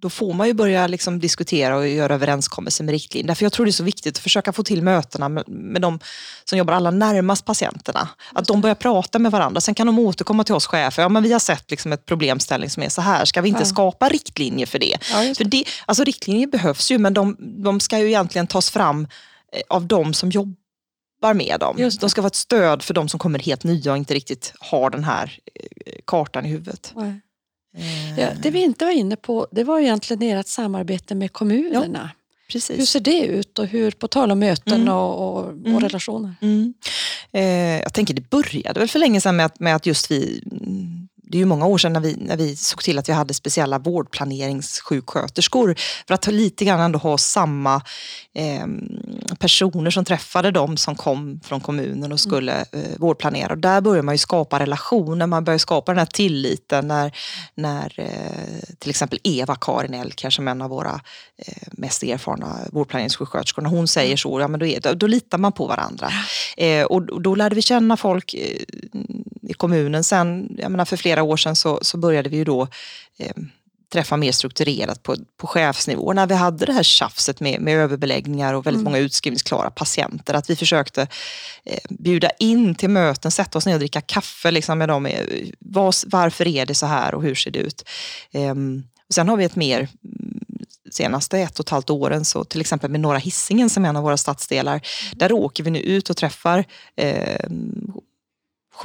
då får man ju börja liksom diskutera och göra överenskommelser med riktlinjer. Därför jag tror det är så viktigt att försöka få till mötena med, med de som jobbar allra närmast patienterna. Att de börjar prata med varandra. Sen kan de återkomma till oss chefer. Ja, men vi har sett liksom ett problemställning som är så här. Ska vi inte ja. skapa riktlinjer för det? Ja, för det alltså, riktlinjer behövs ju men de, de ska ju egentligen tas fram eh, av de som jobbar jobbar med dem. De ska vara ett stöd för de som kommer helt nya och inte riktigt har den här eh, kartan i huvudet. Eh. Ja, det vi inte var inne på det var egentligen ert samarbete med kommunerna. Precis. Hur ser det ut och hur, på tal om möten Mm. och, och, och Mm. relationer? Mm. Eh, jag tänker det började väl för länge sedan med att, med att just vi, det är ju många år sedan när vi, när vi såg till att vi hade speciella vårdplaneringssjuksköterskor för att lite grann ändå ha samma eh, personer som träffade dem som kom från kommunen och skulle eh, vårdplanera. Och där börjar man ju skapa relationer, man börjar skapa den här tilliten när, när eh, till exempel Eva-Karin Elkär som är en av våra eh, mest erfarna vårdplaneringssjuksköterskor, när hon säger så, ja, men då, är, då, då litar man på varandra. Eh, och, och då lärde vi känna folk eh, i kommunen. Sen, jag menar för flera år sedan så, så började vi ju då eh, träffa mer strukturerat på, på chefsnivå. När vi hade det här tjafset med, med överbeläggningar och väldigt Mm. många utskrivningsklara patienter. Att vi försökte eh, bjuda in till möten, sätta oss ner och dricka kaffe liksom, med dem. Eh, Vad, varför är det så här och hur ser det ut? Ehm, och sen har vi ett mer mm, senaste ett och ett halvt åren, så till exempel med Norra Hisingen som är en av våra stadsdelar, där åker vi nu ut och träffar eh,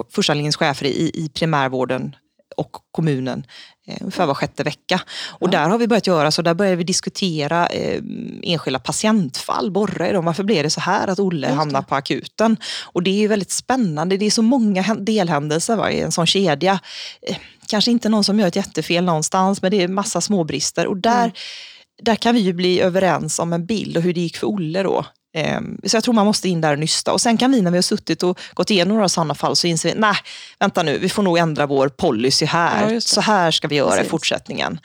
första linjens chefer i, i primärvården och kommunen eh, ungefär var sjätte vecka. Och Ja. där har vi börjat göra så, där börjar vi diskutera eh, enskilda patientfall, borra i dem. Varför blev det så här att Olle hamnar på akuten? Och det är ju väldigt spännande, det är så många hän- delhändelser va, i en sån kedja. Eh, kanske inte någon som gör ett jättefel någonstans, men det är massa småbrister. Och där, Mm. där kan vi ju bli överens om en bild och hur det gick för Olle då. Ehm, Så jag tror man måste in där och nysta. Och sen kan vi när vi har suttit och gått igenom några sådana fall så inser vi, nej, vänta nu, vi får nog ändra vår policy Ja, här. det. så här ska vi göra Precis. i fortsättningen.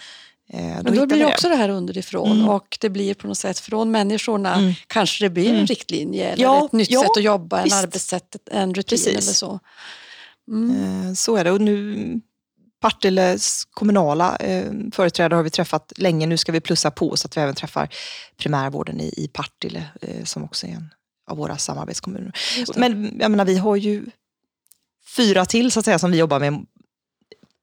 Eh, Men hittar då blir det också det här underifrån Mm. och det blir på något sätt från människorna Mm. kanske det blir en Mm. riktlinje eller Ja, ett nytt ja, sätt att jobba, en visst. arbetssätt, en rutin Precis. eller så. Mm. Eh, Så är det. Och nu, Partilles kommunala eh, företrädare har vi träffat länge. Nu ska vi plussa på så att vi även träffar primärvården i, i Partille eh, som också är en av våra samarbetskommuner. Men jag menar, vi har ju fyra till så att säga som vi jobbar med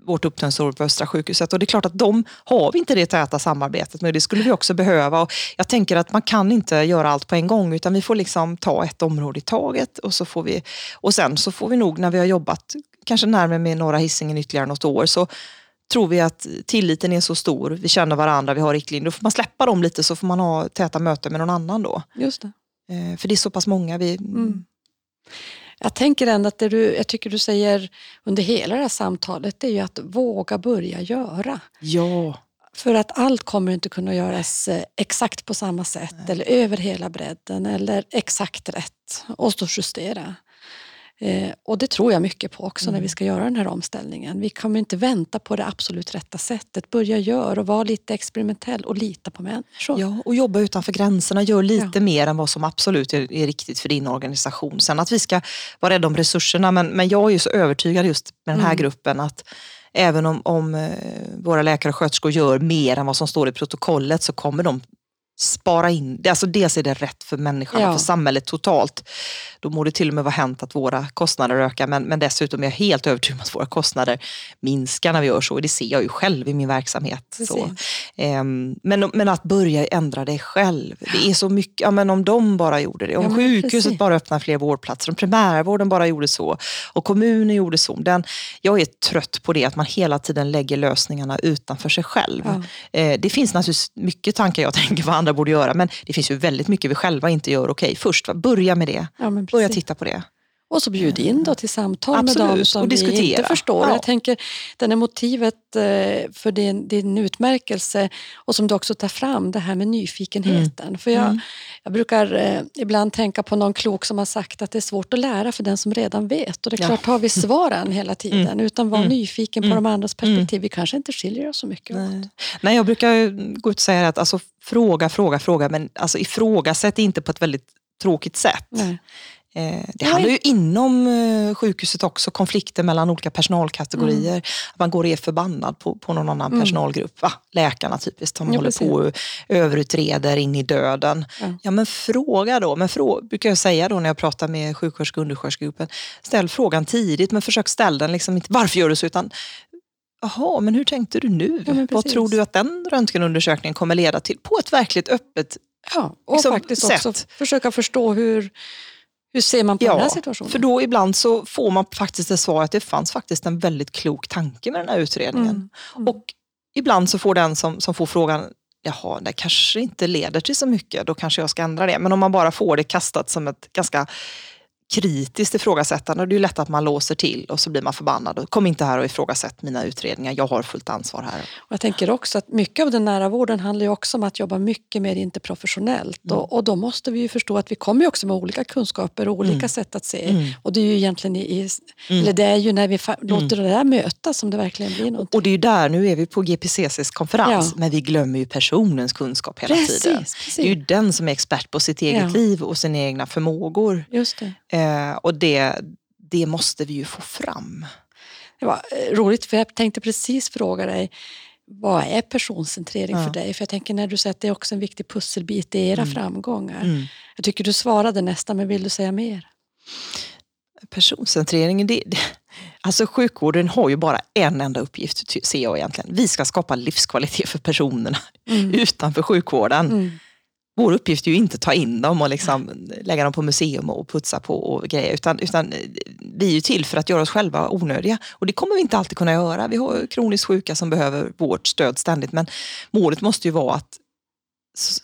vårt upptagningsår på Östra sjukhuset och det är klart att de har vi inte det täta samarbetet med. Det skulle vi också behöva och jag tänker att man kan inte göra allt på en gång utan vi får liksom ta ett område i taget och så får vi och sen så får vi nog när vi har jobbat kanske närmare med Norra Hisingen ytterligare något år så tror vi att tilliten är så stor, vi känner varandra, vi har riktlinjer. Då får man släppa dem lite så får man ha täta möten med någon annan då. Just det. Eh, För det är så pass många vi... Mm. Jag tänker ändå att det du, jag tycker du säger under hela det här samtalet det är ju att våga börja göra. Ja, För att allt kommer inte kunna göras eh, exakt på samma sätt eller över hela bredden eller exakt rätt och så justera. Eh, och det tror jag mycket på också när Mm. vi ska göra den här omställningen. Vi kommer inte vänta på det absolut rätta sättet. Börja göra och vara lite experimentell och lita på människor. Ja, och jobba utanför gränserna. Gör lite Ja. mer än vad som absolut är, är riktigt för din organisation. Sen att vi ska vara rädda om resurserna, men, men jag är ju så övertygad just med den här Mm. gruppen att även om, om eh, våra läkare och sköterskor gör mer än vad som står i protokollet så kommer de spara in, det- alltså dels är det rätt för människan Ja. och för samhället totalt. Då må det till och med vara hänt att våra kostnader ökar men, men dessutom är jag helt övertygad om att våra kostnader minskar när vi gör så. Och det ser jag ju själv i min verksamhet. Så. Ehm, men, men att börja ändra det själv. Det är så mycket, ja, men om de bara gjorde det, om Ja, sjukhuset precis. bara öppnar fler vårdplatser, om primärvården bara gjorde så och kommunen gjorde så. Den, jag är trött på det, att man hela tiden lägger lösningarna utanför sig själv. Ja. Eh, det finns naturligtvis mycket tankar jag tänker vad andra borde göra, men det finns ju väldigt mycket vi själva inte gör okej. Först, va, börja med det. Ja, Börja titta på det. Och så bjud in då till samtal med Absolut, dem som och vi inte förstår. Ja. Jag tänker, den är motivet eh, för din, din utmärkelse och som du också tar fram, det här med nyfikenheten. För jag, Mm. jag brukar eh, ibland tänka på någon klok som har sagt att det är svårt att lära för den som redan vet. Och det är Ja. klart, har vi svaren hela tiden utan var Mm. nyfiken på Mm. de andras perspektiv, vi kanske inte skiljer oss så mycket åt. Nej. Nej, jag brukar gå ut och säga att alltså, fråga, fråga, fråga, men alltså, ifrågasätt inte på ett väldigt tråkigt sätt. Nej. Eh, det handlar ju inom eh, sjukhuset också konflikter mellan olika personalkategorier. Att man går och är förbannad på, på någon annan Mm. personalgrupp. Va? Läkarna typiskt, de Ja, håller precis. på och överutreder in i döden. Ja. Ja, men fråga då, men frå, brukar jag säga då när jag pratar med sjuksköterske och undersköterskegruppen. Ställ frågan tidigt men försök ställa den liksom inte varför gör du så utan Jaha, men hur tänkte du nu? Ja, Vad tror du att den röntgenundersökningen kommer leda till? På ett verkligt öppet Ja, och Liksom, faktiskt också sätt. försöka förstå hur, hur ser man på den här Ja, situationen. för då ibland så får man faktiskt det svar att det fanns faktiskt en väldigt klok tanke med den här utredningen. Mm. Mm. Och ibland så får den som, som får frågan jaha, det kanske inte leder till så mycket, då kanske jag ska ändra det. Men om man bara får det kastat som ett ganska kritiskt ifrågasättande. Det är ju lätt att man låser till och så blir man förbannad. Kom inte här och ifrågasätt mina utredningar, jag har fullt ansvar här. Och jag tänker också att mycket av den nära vården handlar ju också om att jobba mycket mer interprofessionellt. Mm. Och, och då måste vi ju förstå att vi kommer också med olika kunskaper och olika mm. sätt att se. Mm. Och det är ju egentligen i, mm. eller det är ju när vi låter mm. det där mötas som det verkligen blir någonting. Och det är ju där, nu är vi på GPCCs konferens, ja. men vi glömmer ju personens kunskap hela precis, tiden. Precis. Det är ju den som är expert på sitt eget ja. liv och sina egna förmågor. Just det. Eh, och det, det måste vi ju få fram. Det var eh, roligt för jag tänkte precis fråga dig vad är personcentrering ja. för dig? För jag tänker när du säger att det är också en viktig pusselbit i era mm. framgångar. Mm. Jag tycker du svarade nästan, men vill du säga mer? Personcentrering, det, det, alltså sjukvården har ju bara en enda uppgift, ser jag egentligen. Vi ska skapa livskvalitet för personerna mm. utanför sjukvården. Vår uppgift är ju inte att ta in dem och liksom lägga dem på museum och putsa på och grejer. Utan, utan vi är ju till för att göra oss själva onödiga. Och det kommer vi inte alltid kunna göra. Vi har kroniskt sjuka som behöver vårt stöd ständigt. Men målet måste ju vara att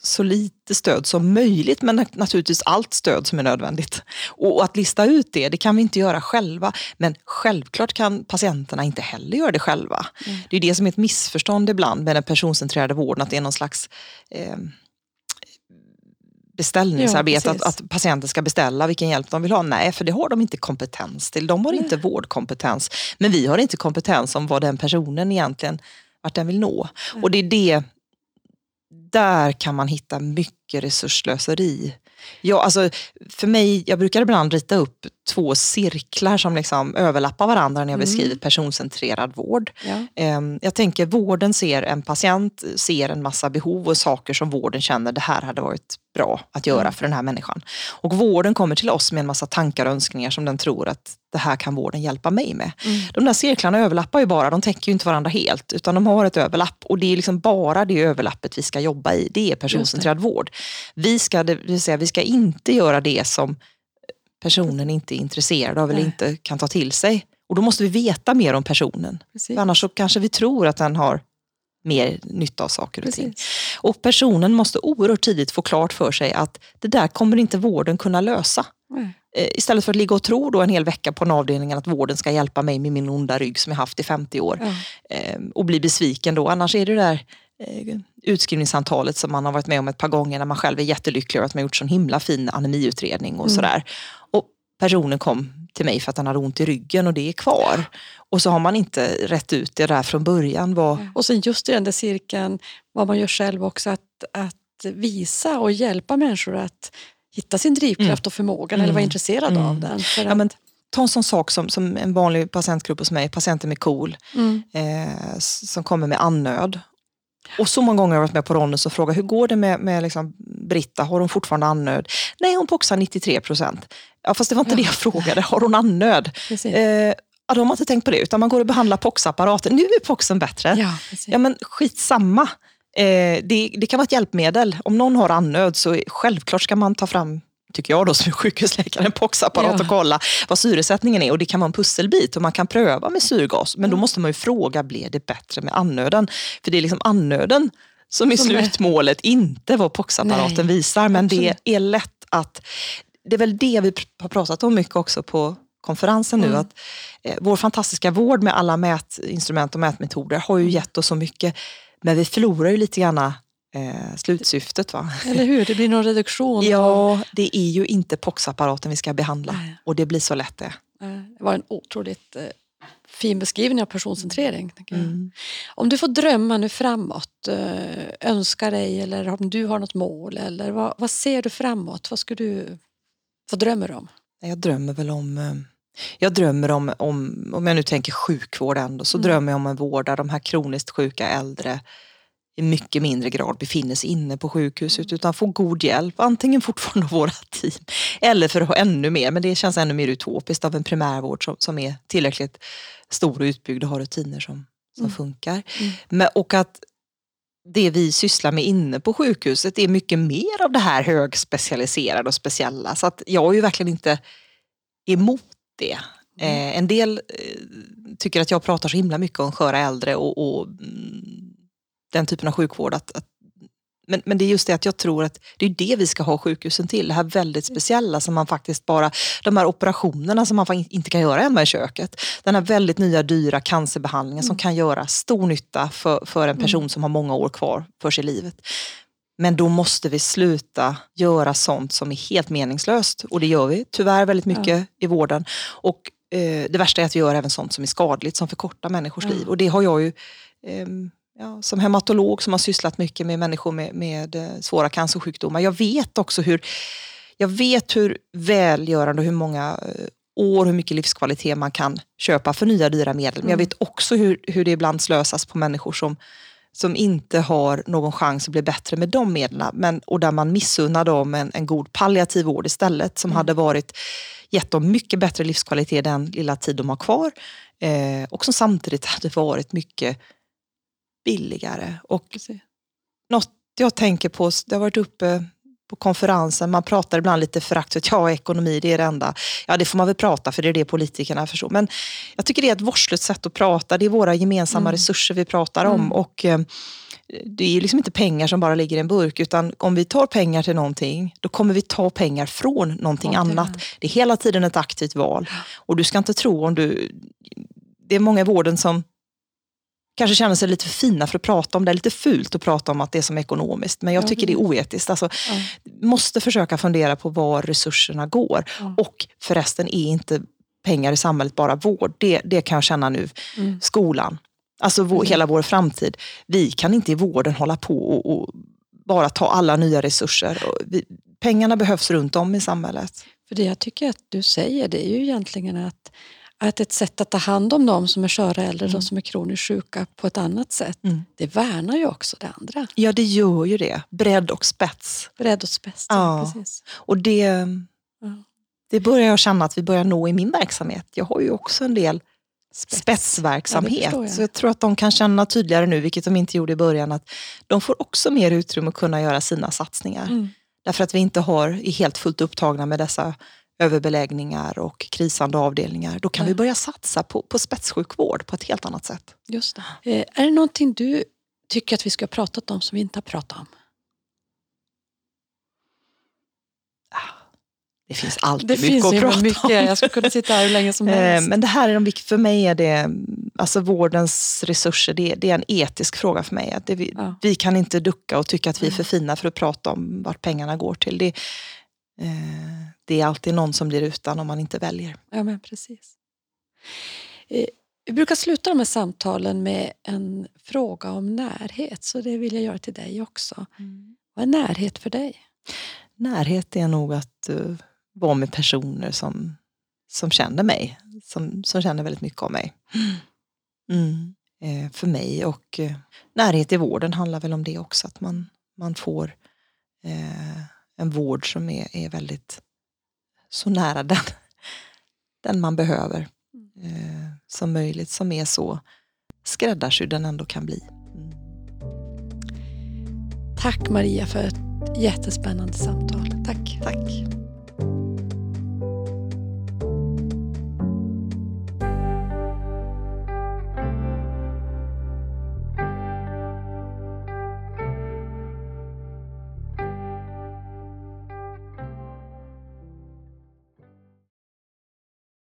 så lite stöd som möjligt, men naturligtvis allt stöd som är nödvändigt. Och att lista ut det, det kan vi inte göra själva. Men självklart kan patienterna inte heller göra det själva. Mm. Det är det som är ett missförstånd ibland med den personcentrerade vården, att det är någon slags eh, beställningsarbete, ja, att, att, patienten ska beställa vilken hjälp de vill ha. Nej, för det har de inte kompetens till. De har inte vårdkompetens. Men vi har inte kompetens om vad den personen egentligen, vart den vill nå. Mm. Och det är det, där kan man hitta mycket resurslöseri. Ja, alltså, för mig, jag brukar ibland rita upp två cirklar som liksom överlappar varandra när jag mm. beskriver personcentrerad vård. Ja. Ehm, jag tänker vården ser en patient, ser en massa behov och saker som vården känner det här hade varit bra att göra mm. för den här människan. Och vården kommer till oss med en massa tankar och önskningar som den tror att det här kan vården hjälpa mig med. Mm. De där cirklarna överlappar ju bara, de täcker ju inte varandra helt utan de har ett överlapp och det är liksom bara det överlappet vi ska jobba i. Det är personcentrerad vård. Vi ska, det vill säga, vi ska inte göra det som personen inte är intresserad av eller inte kan ta till sig. Och då måste vi veta mer om personen. Annars så kanske vi tror att den har mer nytta av saker och Precis. ting. Och personen måste oerhört tidigt få klart för sig att det där kommer inte vården kunna lösa. Mm. Istället för att ligga och tro då en hel vecka på en avdelning att vården ska hjälpa mig med min onda rygg som jag haft i 50 år. Mm. Och bli besviken då. Annars är det där eh, utskrivningssamtalet som man har varit med om ett par gånger när man själv är jättelycklig över att man gjort sån himla fin anemiutredning och mm. sådär. Och personen kom till mig för att han hade ont i ryggen och det är kvar. Och så har man inte rätt ut det där från början. Vad... Och sen just i den där cirkeln, vad man gör själv också, att, att visa och hjälpa människor att hitta sin drivkraft mm. och förmåga mm. eller vara intresserad mm. av den. För ja, men, ta en sån sak som, som en vanlig patientgrupp hos mig, patienter med KOL, mm. eh, som kommer med annöd. Och så många gånger har jag varit med på Ronnus och frågat hur går det med, med liksom Britta, har hon fortfarande annöd? Nej, hon poxar 93 procent. Ja, fast det var inte ja. det jag frågade, har hon annöd? Eh, Ja, de har inte tänkt på det, utan man går och behandlar POX-apparaten. Nu är POXen bättre. Ja, ja men skitsamma. Eh, det, det kan vara ett hjälpmedel. Om någon har annöd så självklart ska man ta fram tycker jag då som sjukhusläkare, en POX-apparat ja. och kolla vad syresättningen är. Och det kan vara en pusselbit och man kan pröva med syrgas. Men då måste man ju fråga, blev det bättre med annöden? För det är liksom annöden som är som slutmålet, är... inte vad POX-apparaten visar. Men Absolut. det är lätt att... Det är väl det vi har pratat om mycket också på konferensen mm. nu, att eh, vår fantastiska vård med alla mätinstrument och mätmetoder har ju mm. gett oss så mycket, men vi förlorar ju lite grann eh, slutsyftet. Va? Eller hur, det blir någon reduktion. ja, det är ju inte POX-apparaten vi ska behandla Nej. och det blir så lätt det. Det var en otroligt eh, fin beskrivning av personcentrering. Mm. Om du får drömma nu framåt, eh, önska dig eller om du har något mål, eller vad, vad ser du framåt? Vad, ska du, vad drömmer du om? Jag drömmer väl om eh, jag drömmer om, om, om jag nu tänker sjukvård ändå, så mm. drömmer jag om en vård där de här kroniskt sjuka äldre i mycket mindre grad befinner sig inne på sjukhuset utan får god hjälp, antingen fortfarande av våra team eller för att ha ännu mer, men det känns ännu mer utopiskt av en primärvård som, som är tillräckligt stor och utbyggd och har rutiner som, som mm. funkar. Mm. Men, och att det vi sysslar med inne på sjukhuset är mycket mer av det här högspecialiserade och speciella. Så att jag är ju verkligen inte emot det. Mm. Eh, en del eh, tycker att jag pratar så himla mycket om sköra äldre och, och mm, den typen av sjukvård. Att, att, Men, men det är just det att jag tror att det är det vi ska ha sjukhusen till. Det här väldigt speciella som man faktiskt bara, de här operationerna som man inte kan göra hemma i köket. Den här väldigt nya dyra cancerbehandlingen mm. som kan göra stor nytta för, för en person mm. som har många år kvar för sig i livet. Men då måste vi sluta göra sånt som är helt meningslöst. Och det gör vi tyvärr väldigt mycket ja. i vården. Och eh, det värsta är att vi gör även sånt som är skadligt, som förkortar människors ja. liv. Och det har jag ju eh, ja, som hematolog som har sysslat mycket med människor med, med eh, svåra cancersjukdomar. Jag vet också hur, jag vet hur välgörande och hur många eh, år, hur mycket livskvalitet man kan köpa för nya dyra medel. Men jag mm. vet också hur, hur det ibland slösas på människor som som inte har någon chans att bli bättre med de medlen. Men, och där man missunnar dem en, en god palliativ vård istället som mm. hade varit, gett dem mycket bättre livskvalitet den lilla tid de har kvar. Eh, och som samtidigt hade varit mycket billigare. Och något jag tänker på, det har varit uppe på konferensen, man pratar ibland lite föraktfullt, ja ekonomi det är det enda. Ja det får man väl prata för det är det politikerna förstår. Men jag tycker det är ett vårdslöst sätt att prata, det är våra gemensamma mm. resurser vi pratar om. Mm. Och eh, det är liksom inte pengar som bara ligger i en burk utan om vi tar pengar till någonting då kommer vi ta pengar från någonting okay. annat. Det är hela tiden ett aktivt val. Och du ska inte tro om du... Det är många i vården som kanske känner sig lite för fina för att prata om det. är lite fult att prata om att det är som ekonomiskt. Men jag tycker det är oetiskt. Alltså, måste försöka fundera på var resurserna går. Och förresten är inte pengar i samhället bara vård. Det, det kan jag känna nu. Mm. Skolan. Alltså vår, mm. hela vår framtid. Vi kan inte i vården hålla på och, och bara ta alla nya resurser. Vi, pengarna behövs runt om i samhället. För det jag tycker att du säger det är ju egentligen att att ett sätt att ta hand om de som är sköra äldre, mm. de som är kroniskt sjuka på ett annat sätt, mm. det värnar ju också det andra. Ja, det gör ju det. Bredd och spets. Bredd och spets, ja. Precis. Och det, ja. det börjar jag känna att vi börjar nå i min verksamhet. Jag har ju också en del Spets. spetsverksamhet. Ja, jag. Så jag tror att de kan känna tydligare nu, vilket de inte gjorde i början, att de får också mer utrymme att kunna göra sina satsningar. Mm. Därför att vi inte har, är helt fullt upptagna med dessa överbeläggningar och krisande avdelningar. Då kan ja. vi börja satsa på, på spetssjukvård på ett helt annat sätt. Just det. Eh, är det någonting du tycker att vi ska ha pratat om som vi inte har pratat om? Ah, det finns alltid det mycket finns att prata mycket. om. Jag skulle kunna sitta här hur länge som eh, helst. Men det här är de, för mig är det, alltså vårdens resurser, det, det är en etisk fråga för mig. Att vi, ja. vi, kan inte ducka och tycka att vi är för fina för att prata om vart pengarna går till. Det, Eh, det är alltid någon som blir utan om man inte väljer. Ja, men precis. Eh, vi brukar sluta de här samtalen med en fråga om närhet, så det vill jag göra till dig också. Mm. Vad är närhet för dig? Närhet är nog att uh, vara med personer som, som känner mig, som, som känner väldigt mycket om mig. Mm. Eh, för mig och eh, närhet i vården handlar väl om det också, att man, man får eh, en vård som är, är väldigt så nära den, den man behöver eh, som möjligt, som är så skräddarsydd den ändå kan bli. Mm. Tack Maria för ett jättespännande samtal. Tack. Tack.